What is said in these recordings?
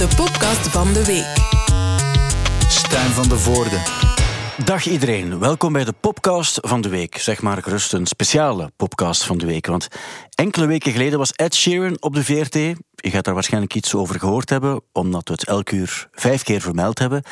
de podcast van de week. Stijn van de Voorde. Dag iedereen, welkom bij de podcast van de week. Zeg maar gerust een speciale podcast van de week. Want enkele weken geleden was Ed Sheeran op de VRT. Je gaat daar waarschijnlijk iets over gehoord hebben, omdat we het elk uur vijf keer vermeld hebben.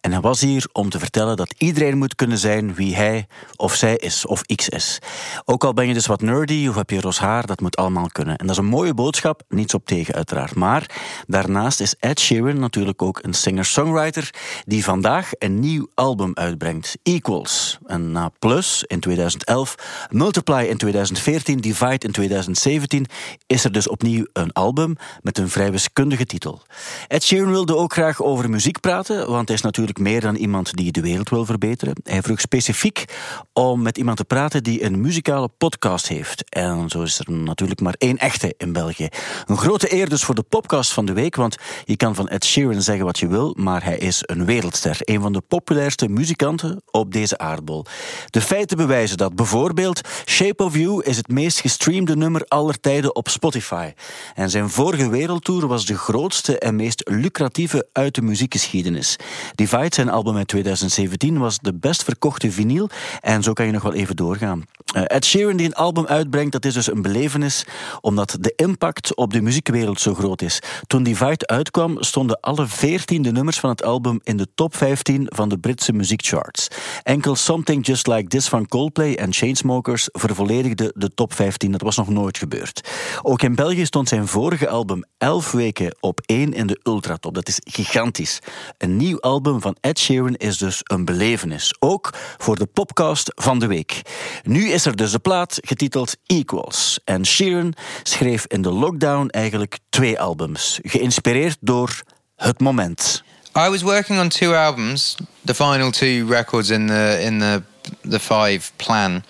En hij was hier om te vertellen dat iedereen moet kunnen zijn wie hij of zij is, of X is. Ook al ben je dus wat nerdy of heb je roze haar, dat moet allemaal kunnen. En dat is een mooie boodschap, niets op tegen uiteraard. Maar daarnaast is Ed Sheeran natuurlijk ook een singer-songwriter die vandaag een nieuw album uitbrengt, Equals. En na Plus in 2011, Multiply in 2014, Divide in 2017, is er dus opnieuw een album met een vrij wiskundige titel. Ed Sheeran wilde ook graag over muziek praten, want hij is natuurlijk meer dan iemand die de wereld wil verbeteren. Hij vroeg specifiek om met iemand te praten die een muzikale podcast heeft. En zo is er natuurlijk maar één echte in België. Een grote eer dus voor de podcast van de week, want je kan van Ed Sheeran zeggen wat je wil, maar hij is een wereldster. Een van de populairste muzikanten op deze aardbol. De feiten bewijzen dat bijvoorbeeld Shape of You is het meest gestreamde nummer aller tijden op Spotify. En zijn vorige wereldtour was de grootste en meest lucratieve uit de muziekgeschiedenis. Divide, zijn album uit 2017, was de best verkochte vinyl en zo kan je nog wel even doorgaan. Uh, Ed Sheeran die een album uitbrengt, dat is dus een belevenis omdat de impact op de muziekwereld zo groot is. Toen Divide uitkwam, stonden alle veertiende nummers van het album in de top 15 van de Britse muziekcharts. Enkel Something Just Like This van Coldplay en Chainsmokers vervolledigde de top 15. Dat was nog nooit gebeurd. Ook in België stond zijn vorige album 11 weken op 1 in de ultratop. Dat is gigantisch. Een nieuw album van Ed Sheeran is dus een belevenis. Ook voor de popcast van de week. Nu is er dus de plaat getiteld Equals. En Sheeran schreef in de lockdown eigenlijk twee albums. Geïnspireerd door het moment. I was working on two albums, the final two records in the in the the five plan,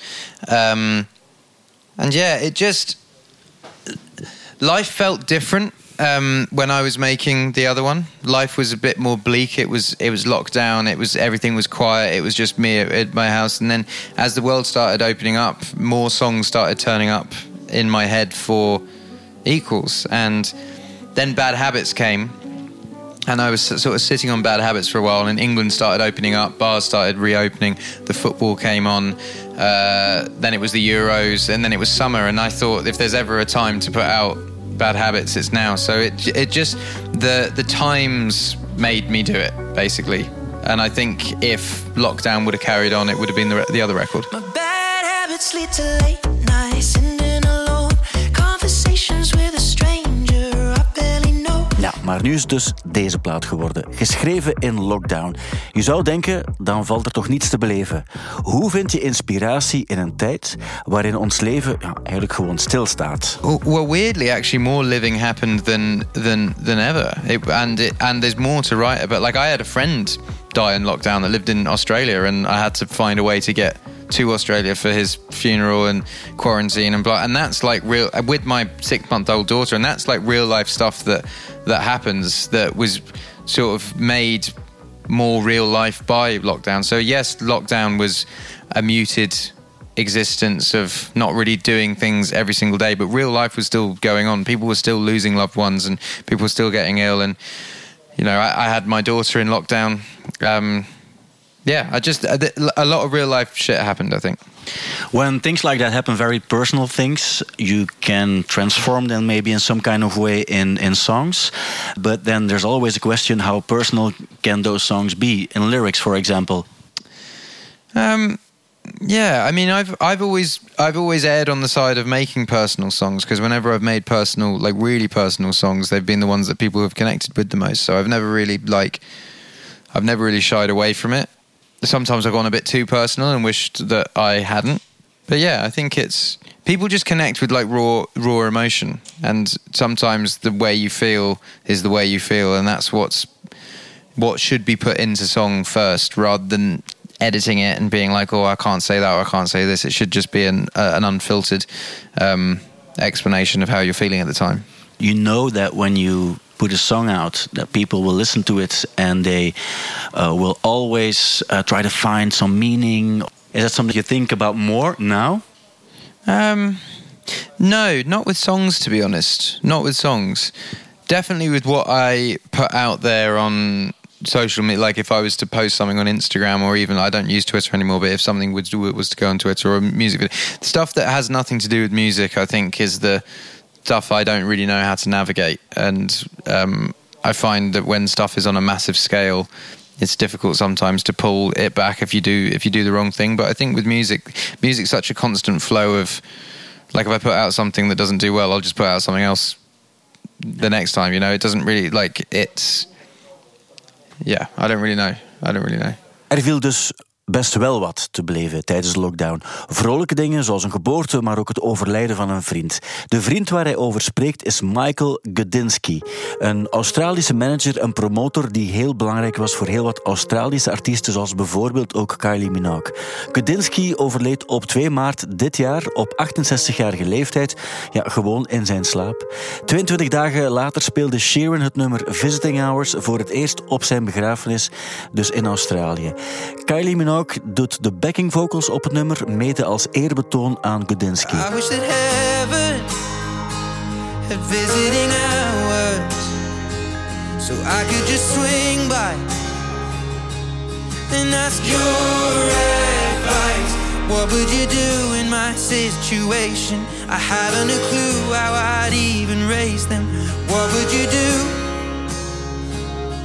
um, and yeah, it just life felt different um, when I was making the other one. Life was a bit more bleak. It was it was locked down. It was everything was quiet. It was just me at, at my house. And then as the world started opening up, more songs started turning up in my head for equals. And then Bad Habits came. And I was sort of sitting on bad habits for a while, and England started opening up, bars started reopening, the football came on, uh, then it was the Euros, and then it was summer. And I thought if there's ever a time to put out bad habits, it's now. So it it just the the times made me do it basically. And I think if lockdown would have carried on, it would have been the, the other record. Maar nu is dus deze plaat geworden. Geschreven in lockdown. Je zou denken, dan valt er toch niets te beleven. Hoe vind je inspiratie in een tijd waarin ons leven ja, eigenlijk gewoon stilstaat? Well, weirdly, actually, more living happened than than than ever, it, and it, and there's more to write about. Like I had a friend die in lockdown that lived in Australia, and I had to find a way to get to Australia for his funeral and quarantine and blah. And that's like real with my six month old daughter, and that's like real life stuff that that happens that was sort of made more real life by lockdown. So yes, lockdown was a muted existence of not really doing things every single day, but real life was still going on. People were still losing loved ones, and people were still getting ill. And you know, I, I had my daughter in lockdown. Um, yeah, I just a lot of real life shit happened. I think. When things like that happen, very personal things, you can transform them maybe in some kind of way in, in songs. But then there's always a question how personal can those songs be in lyrics, for example? Um, yeah, I mean, I've I've always I've always erred on the side of making personal songs because whenever I've made personal, like really personal songs, they've been the ones that people have connected with the most. So I've never really like, I've never really shied away from it. Sometimes I've gone a bit too personal and wished that I hadn't. But yeah, I think it's people just connect with like raw raw emotion, and sometimes the way you feel is the way you feel, and that's what's what should be put into song first, rather than editing it and being like, oh, I can't say that or I can't say this. It should just be an uh, an unfiltered um, explanation of how you're feeling at the time. You know that when you put a song out that people will listen to it and they uh, will always uh, try to find some meaning. Is that something you think about more now? Um, no not with songs to be honest. Not with songs. Definitely with what I put out there on social media. Like if I was to post something on Instagram or even I don't use Twitter anymore, but if something was was to go on Twitter or music video, stuff that has nothing to do with music, I think is the stuff I don't really know how to navigate. And um, I find that when stuff is on a massive scale, it's difficult sometimes to pull it back if you do if you do the wrong thing. But I think with music, music's such a constant flow of like if I put out something that doesn't do well, I'll just put out something else the next time. You know, it doesn't really like it's. Yeah, I don't really know. I don't really know. Er viel dus best wel wat te beleven tijdens de lockdown. Vrolijke dingen zoals een geboorte, maar ook het overlijden van een vriend. De vriend waar hij over spreekt is Michael Gudinski. Een Australische manager en promotor die heel belangrijk was voor heel wat Australische artiesten, zoals bijvoorbeeld ook Kylie Minogue. Gudinski overleed op 2 maart dit jaar op 68-jarige leeftijd, ja, gewoon in zijn slaap. 22 dagen later speelde Sheeran het nummer Visiting Hours voor het eerst op zijn begrafenis, dus in Australië. Kylie Minogue doet de backing vocals op het nummer, mede als eerbetoon aan Gudinski. I wish that heaven had visiting hours so I could just swing by and ask your advice. What would you do in my situation? I haven't a clue how I'd even raise them. What would you do?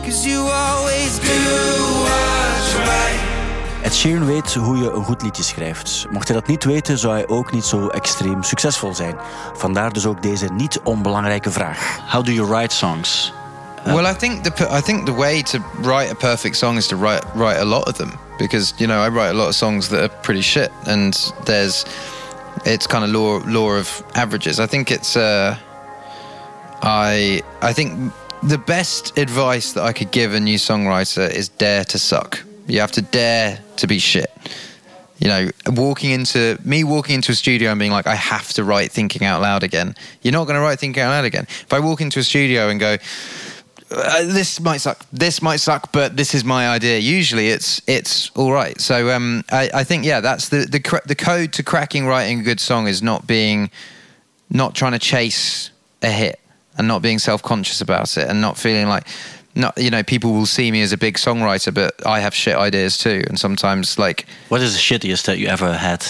Cause you always do what's right. Ed Sheeran weet hoe je een goed liedje schrijft. Mocht hij dat niet weten, zou hij ook niet zo extreem succesvol zijn. Vandaar dus ook deze niet onbelangrijke vraag. How do you write songs? well, I think the I think the way to write a perfect song is to write write a lot of them because you know I write a lot of songs that are pretty shit and there's it's kind of law law of averages. I think it's uh, I I think the best advice that I could give a new songwriter is dare to suck. You have to dare to be shit. You know, walking into me walking into a studio and being like, I have to write thinking out loud again. You're not going to write thinking out loud again. If I walk into a studio and go, uh, this might suck, this might suck, but this is my idea. Usually, it's it's all right. So um, I, I think yeah, that's the the cr- the code to cracking writing a good song is not being, not trying to chase a hit and not being self conscious about it and not feeling like not you know people will see me as a big songwriter but i have shit ideas too and sometimes like What is the shittiest that you ever had?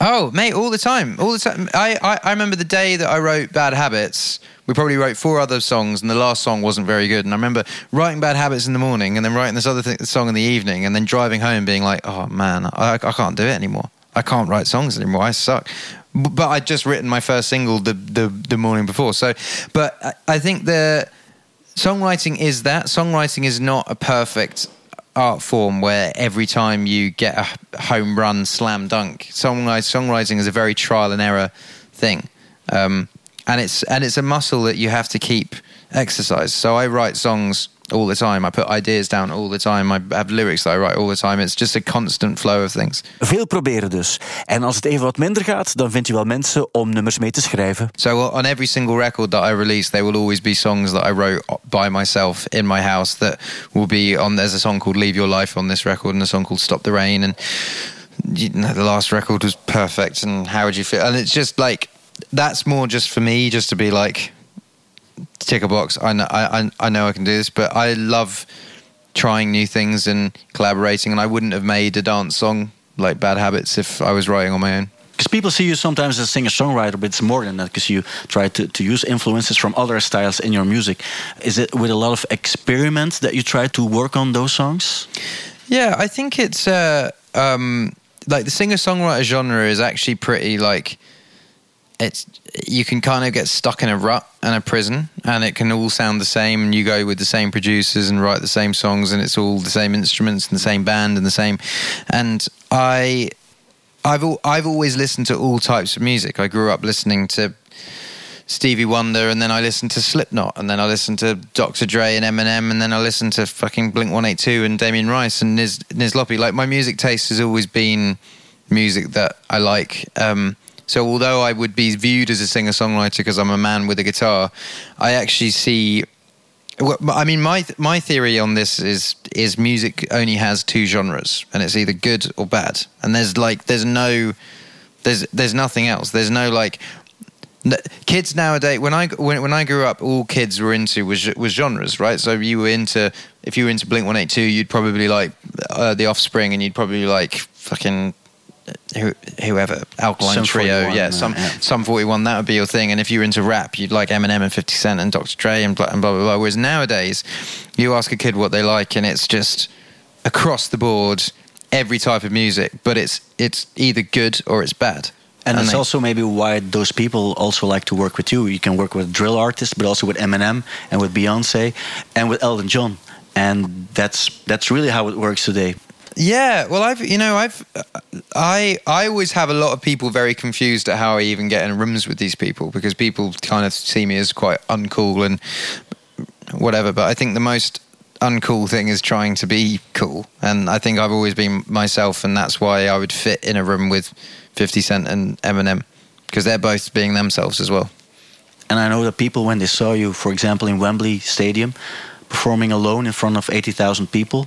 oh mate all the time all the time. I, I i remember the day that i wrote bad habits we probably wrote four other songs and the last song wasn't very good. And i remember writing bad habits in the morning and then writing this other th- song in the evening and then driving home being like oh man i, I can't do it anymore. I can't write songs anymore. I suck. But i'd just written my first single the the, the morning before. So but I, I think the songwriting is that. Songwriting is not a perfect art form where every time you get a home run slam dunk songwriting, is a very trial and error thing. Um, and it's and it's a muscle that you have to keep exercise. So i write songs all the time i put ideas down all the time i have lyrics that i write all the time it's just a constant flow of things Veel proberen dus. En als het even wat minder gaat, dan vindt u wel mensen om nummers mee te schrijven. So on every single record that I release, there will always be songs that I wrote by myself in my house that will be on. There's a song called "Leave Your Life" on this record, and a song called "Stop the Rain." And you know, the last record was perfect. And how would you feel? And it's just like that's more just for me, just to be like tick a box. I know, I, I, I know I can do this, but I love trying new things and collaborating. And I wouldn't have made a dance song like Bad Habits if I was writing on my own. Because people see you sometimes as a singer songwriter, but it's more than that because you try to, to use influences from other styles in your music. Is it with a lot of experiments that you try to work on those songs? Yeah, I think it's uh, um, like the singer songwriter genre is actually pretty like it's you can kind of get stuck in a rut and a prison and it can all sound the same and you go with the same producers and write the same songs and it's all the same instruments and the same band and the same and I I've I've always listened to all types of music. I grew up listening to Stevie Wonder, and then I listened to Slipknot, and then I listened to Dr. Dre and Eminem, and then I listened to fucking Blink One Eight Two and Damien Rice and Niz Nizlopi. Like my music taste has always been music that I like. Um, so although I would be viewed as a singer songwriter because I'm a man with a guitar, I actually see. I mean, my my theory on this is is music only has two genres, and it's either good or bad. And there's like there's no there's there's nothing else. There's no like Kids nowadays, when I when, when I grew up, all kids were into was was genres, right? So you were into if you were into Blink One Eight Two, you'd probably like uh, The Offspring, and you'd probably like fucking who, whoever Alkaline Sum Trio, 41, yeah, uh, some yeah. Sum forty one. That would be your thing. And if you're into rap, you'd like Eminem and Fifty Cent and Dr. Dre and blah, and blah blah blah. Whereas nowadays, you ask a kid what they like, and it's just across the board every type of music, but it's it's either good or it's bad. And that's they- also maybe why those people also like to work with you. You can work with drill artists, but also with Eminem and with Beyonce and with Elton John. And that's that's really how it works today. Yeah, well, I've you know I've uh, I I always have a lot of people very confused at how I even get in rooms with these people because people kind of see me as quite uncool and whatever. But I think the most uncool thing is trying to be cool, and I think I've always been myself, and that's why I would fit in a room with Fifty Cent and Eminem because they're both being themselves as well. And I know that people, when they saw you, for example, in Wembley Stadium, performing alone in front of 80,000 people,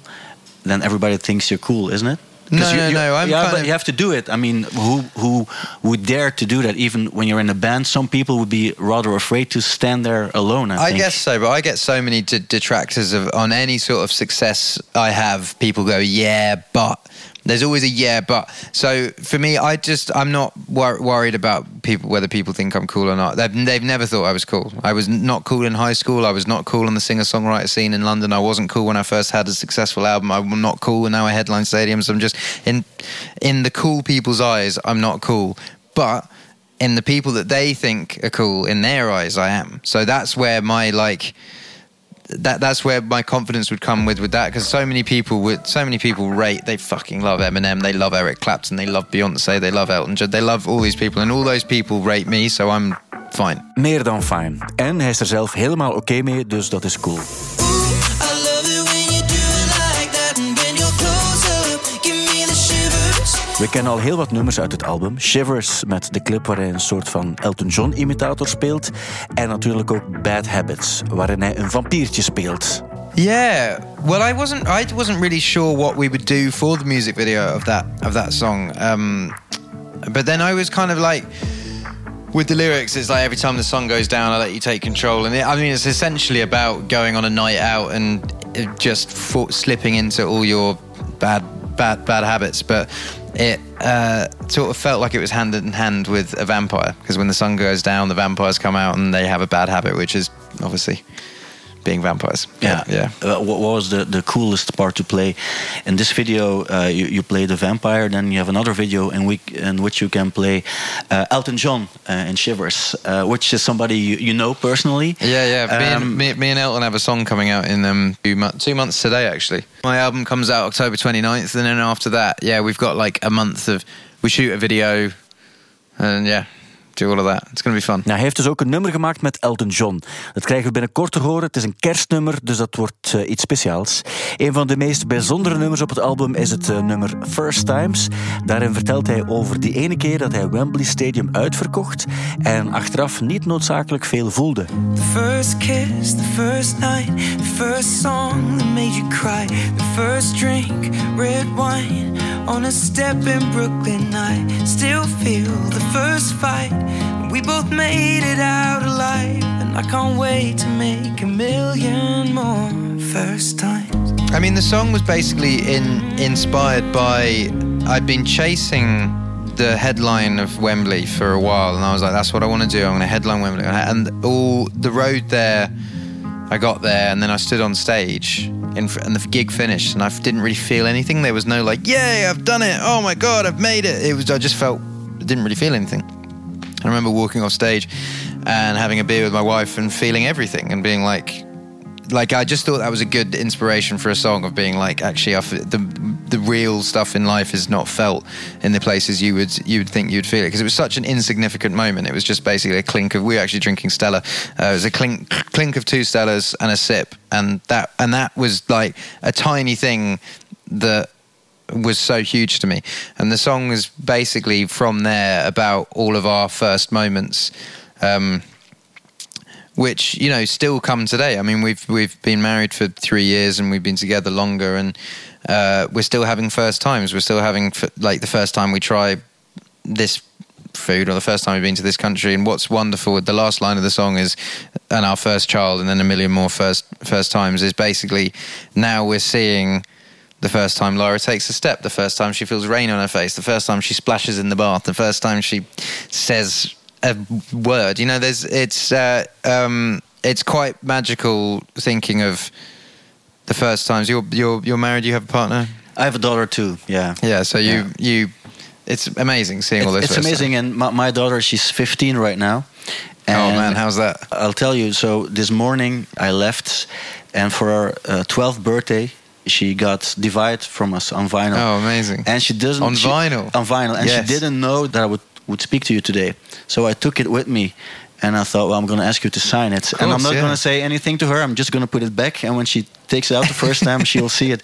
then everybody thinks you're cool, isn't it? No, no, no, I'm yeah, kind but of- you have to do it. I mean, who who would dare to do that? Even when you're in a band, some people would be rather afraid to stand there alone. I, I guess so, but I get so many detractors of on any sort of success I have. People go, "Yeah, but." There's always a yeah, but. So for me, I just I'm not wor- worried about people whether people think I'm cool or not. They've they've never thought I was cool. I was not cool in high school. I was not cool on the singer songwriter scene in London. I wasn't cool when I first had a successful album. I'm not cool and now I headline stadiums. I'm just in in the cool people's eyes. I'm not cool, but in the people that they think are cool in their eyes i am so that's where my like that that's where my confidence would come with with that because so many people would so many people rate they fucking love Eminem they love Eric Clapton they love Beyonce they love Elton John they love all these people and all those people rate me so I'm fine Meer dan fijn. En hij is er zelf helemaal oké mee, dus dat is cool. We kennen al heel wat nummers uit het album. Shivers met de clip waarin hij een soort van Elton John-imitator speelt. En natuurlijk ook Bad Habits, waarin hij een vampiertje speelt. Yeah, well, I wasn't. I wasn't really sure what we would do for the music video of that of that song. Um, but then I was kind of like, with the lyrics, it's like every time the song goes down, I let you take control. And it, I mean, it's essentially about going on a night out and just fa- slipping into all your bad, bad, bad habits. But it uh, sort of felt like it was hand in hand with a vampire because when the sun goes down, the vampires come out and they have a bad habit, which is obviously being vampires. Yeah, yeah. Uh, what was the, the coolest part to play? In this video, uh, you, you play the vampire. Then you have another video in, we, in which you can play uh, Elton John uh, in Shivers, uh, which is somebody you, you know personally. Yeah, yeah. Me, Um, and, me, me and Elton have a song coming out in um, two, mo- two months today, actually. My album comes out October 29th, and then after that, yeah, we've got like a month of. We shoot a video, and yeah, do all of that. It's going to be fun. Nou, hij heeft dus ook een nummer gemaakt met Elton John. Dat krijgen we binnenkort te horen. Het is een kerstnummer, dus dat wordt eh, iets speciaals. Een van de meest bijzondere nummers op het album is het eh, nummer First Times. Daarin vertelt hij over die ene keer dat hij Wembley Stadium uitverkocht en achteraf niet noodzakelijk veel voelde. The first kiss, the first night, the first song that made you cry, the first drink, red wine on a step in Brooklyn. I still feel the first fight. We both made it out alive, and I can't wait to make a million more first times. I mean, the song was basically in, inspired by. I'd been chasing the headline of Wembley for a while, and I was like, "That's what I want to do. I'm going to headline Wembley." And all the road there, I got there, and then I stood on stage, and the gig finished, and I didn't really feel anything. There was no like, "Yay, I've done it! Oh my god, I've made it!" It was. I just felt. Didn't really feel anything. I remember walking off stage and having a beer with my wife and feeling everything and being like, like I just thought that was a good inspiration for a song of being like, actually, the the real stuff in life is not felt in the places you would you would think you'd feel it because it was such an insignificant moment. It was just basically a clink of we were actually drinking Stella. Uh, it was a clink clink of two Stellas and a sip, and that and that was like a tiny thing that was so huge to me. And the song is basically from there about all of our first moments. Um, which you know still come today. I mean, we've we've been married for three years and we've been together longer, and uh, we're still having first times. We're still having f- like the first time we try this food or the first time we've been to this country. And what's wonderful, the last line of the song is, and our first child, and then a million more first first times is basically now we're seeing the first time Lyra takes a step, the first time she feels rain on her face, the first time she splashes in the bath, the first time she says a word. You know, there's it's uh, um, it's quite magical thinking of the first times. You're you're you're married. You have a partner. I have a daughter too. Yeah. Yeah. So you Yeah. you. It's amazing seeing all this. It's amazing, and my, my daughter, she's 15 right now. stuff. Oh man, how's that? I'll tell you. So this morning I left, and for her uh, 12th birthday, she got divided from us on vinyl. Oh, amazing. And she doesn't On she- vinyl? On vinyl, and Yes. she didn't know that I would would speak to you today. So I took it with me. And I thought, well, I'm going to ask you to sign it. and I'm not yeah. going to say anything to her. I'm just going to put it back. And when she takes it out the first time, she'll see it.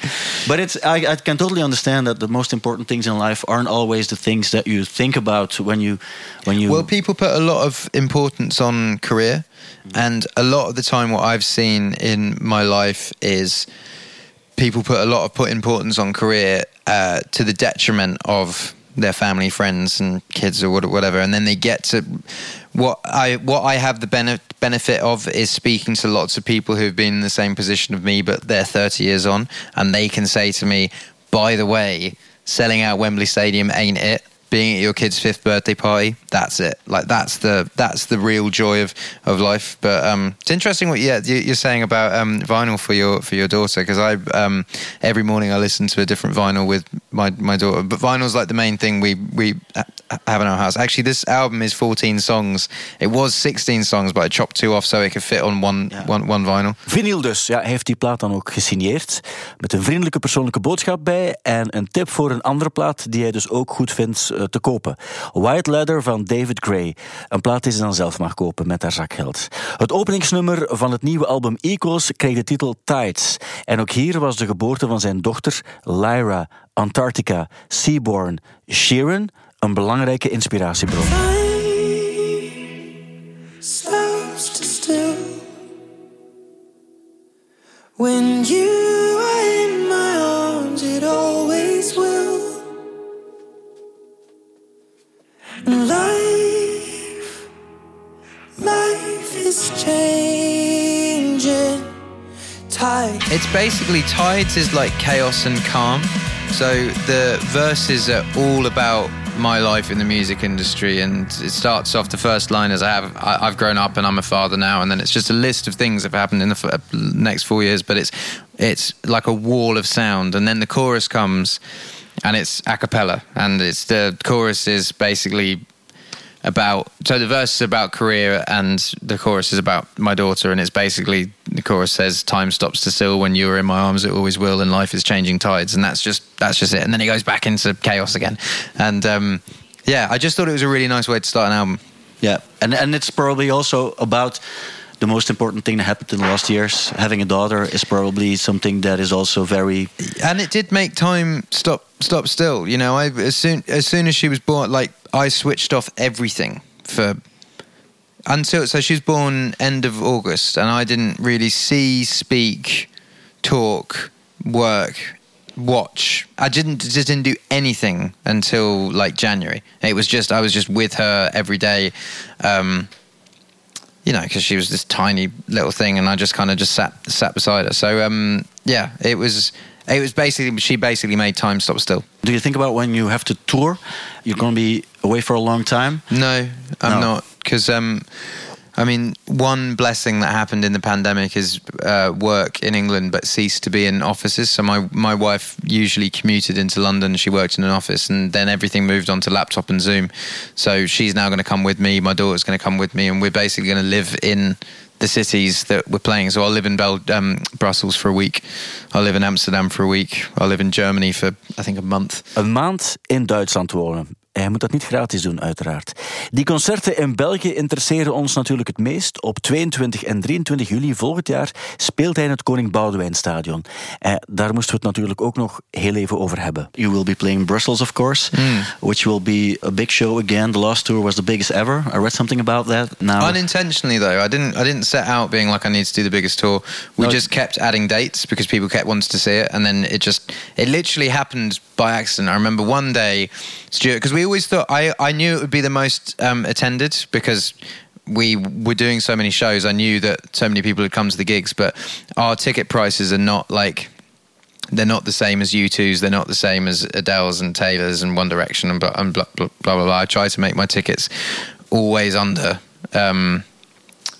But it's I, I can totally understand that the most important things in life aren't always the things that you think about when you when you Well, people put a lot of importance on career, mm. and a lot of the time, what I've seen in my life is people put a lot of put importance on career uh, to the detriment of their family, friends, and kids, or whatever, and then they get to what I what I have the bene- benefit of is speaking to lots of people who've been in the same position of me, but they're thirty years on, and they can say to me, "By the way, selling out Wembley Stadium ain't it." Being at your kid's fifth birthday party that's it like that's the that's the real joy of of life but um it's interesting what yeah you- you're saying about um vinyl for your for your daughter because i um every morning i listen to a different vinyl with my my daughter but vinyl's like the main thing we we have in our house actually this album is 14 songs it was 16 songs but i chopped two off so it could fit on one Ja. one one vinyl Vinyl dus. Ja, hij heeft die plaat dan ook gesigneerd. Met een vriendelijke persoonlijke boodschap bij. En een tip voor een andere plaat die hij dus ook goed vindt te kopen. White Leather van David Gray. Een plaat die ze dan zelf mag kopen met haar zakgeld. Het openingsnummer van het nieuwe album Equals kreeg de titel Tides. En ook hier was de geboorte van zijn dochter Lyra, Antarctica, Seaborn, Sheeran een belangrijke inspiratiebron. When you life, life is changing. It's basically Tides is like chaos and calm. So the verses are all about my life in the music industry, and it starts off the first line as I have I, I've grown up and I'm a father now, and then it's just a list of things that have happened in the f- uh, next four years. But it's it's like a wall of sound, and then the chorus comes, and it's a cappella, and it's the chorus is basically about so the verse is about career and the chorus is about my daughter and it's basically the chorus says time stops to still when you are in my arms it always will and life is changing tides. And that's just that's just it. And then it goes back into chaos again. And um yeah i just thought it was a really nice way to start an album. Yeah, and and it's probably also about the most important thing that happened in the last years. Having a daughter is probably something that is also very and it did make time stop stop still you know i as soon as soon as she was born like i switched off everything for until so she was born end of august and i didn't really see speak talk work watch i didn't just didn't do anything until like january it was just i was just with her every day um you know, because she was this tiny little thing, and I just kind of just sat sat beside her. So um, yeah, it was it was basically she basically made time stop still. Do you think about when you have to tour? You're going to be away for a long time. No, I'm No. not because um, I mean, one blessing that happened in the pandemic is uh, work in England, but ceased to be in offices. So my my wife usually commuted into London. She worked in an office, and then everything moved on to laptop and Zoom. So she's now going to come with me. My daughter's going to come with me, and we're basically going to live in the cities that we're playing. So I'll live in Bel- um, Brussels for a week. I'll live in Amsterdam for a week. I'll live in Germany for I think a month. Een maand in Duitsland wonen. Hij moet dat niet gratis doen, uiteraard. Die concerten in België interesseren ons natuurlijk het meest. Op 22 en 23 juli volgend jaar speelt hij in het Koning Boudewijn Stadion. Eh, daar moesten we het natuurlijk ook nog heel even over hebben. You will be playing Brussels, of course, which will be a big show again. The last tour was the biggest ever. I read something about that. Now, Unintentionally though, I didn't. I didn't set out being like I need to do the biggest tour. We No. just kept adding dates because people kept wanting to see it, and then it just it literally happened by accident. I remember one day, Stuart, because we always thought I, I knew it would be the most um, attended because we were doing so many shows. I knew that so many people had come to the gigs, but our ticket prices are not like they're not the same as U2's. They're not the same as Adele's and Taylor's and One Direction and blah and blah blah blah. blah, blah. I try to make my tickets always under. Um,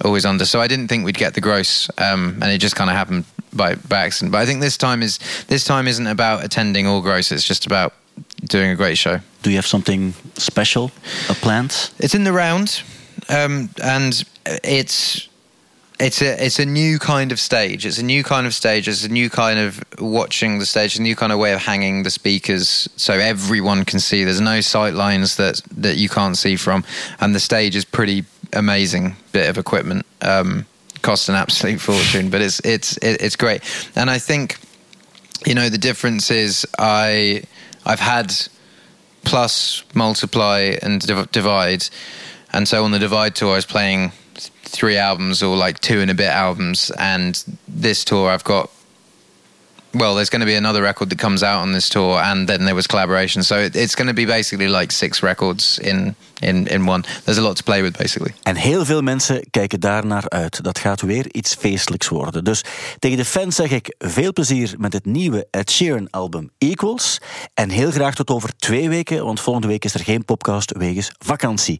always under. So I didn't think we'd get the gross, um, and it just kind of happened by, by accident. But I think this time is this time isn't about attending all gross. It's just about doing a great show. Do you have something special planned? It's in the round, um, and it's it's a it's a new kind of stage. It's a new kind of stage. It's a new kind of watching the stage. A new kind of way of hanging the speakers so everyone can see. There's no sight lines that that you can't see from, and the stage is pretty amazing bit of equipment. Um, cost an absolute fortune, but it's it's it's great. And I think you know the difference is I I've had plus multiply and divide, and so on the divide tour I was playing three albums or like two and a bit albums, and this tour I've got well, there's going to be another record that comes out on this tour, and then there was collaboration. So it, it's going to be basically like six records in, in, in one. There's a lot to play with, basically. En heel veel mensen kijken daar naar uit. Dat gaat weer iets feestelijks worden. Dus tegen de fans zeg ik veel plezier met het nieuwe Ed Sheeran album Equals. En heel graag tot over twee weken, want volgende week is er geen podcast wegens vakantie.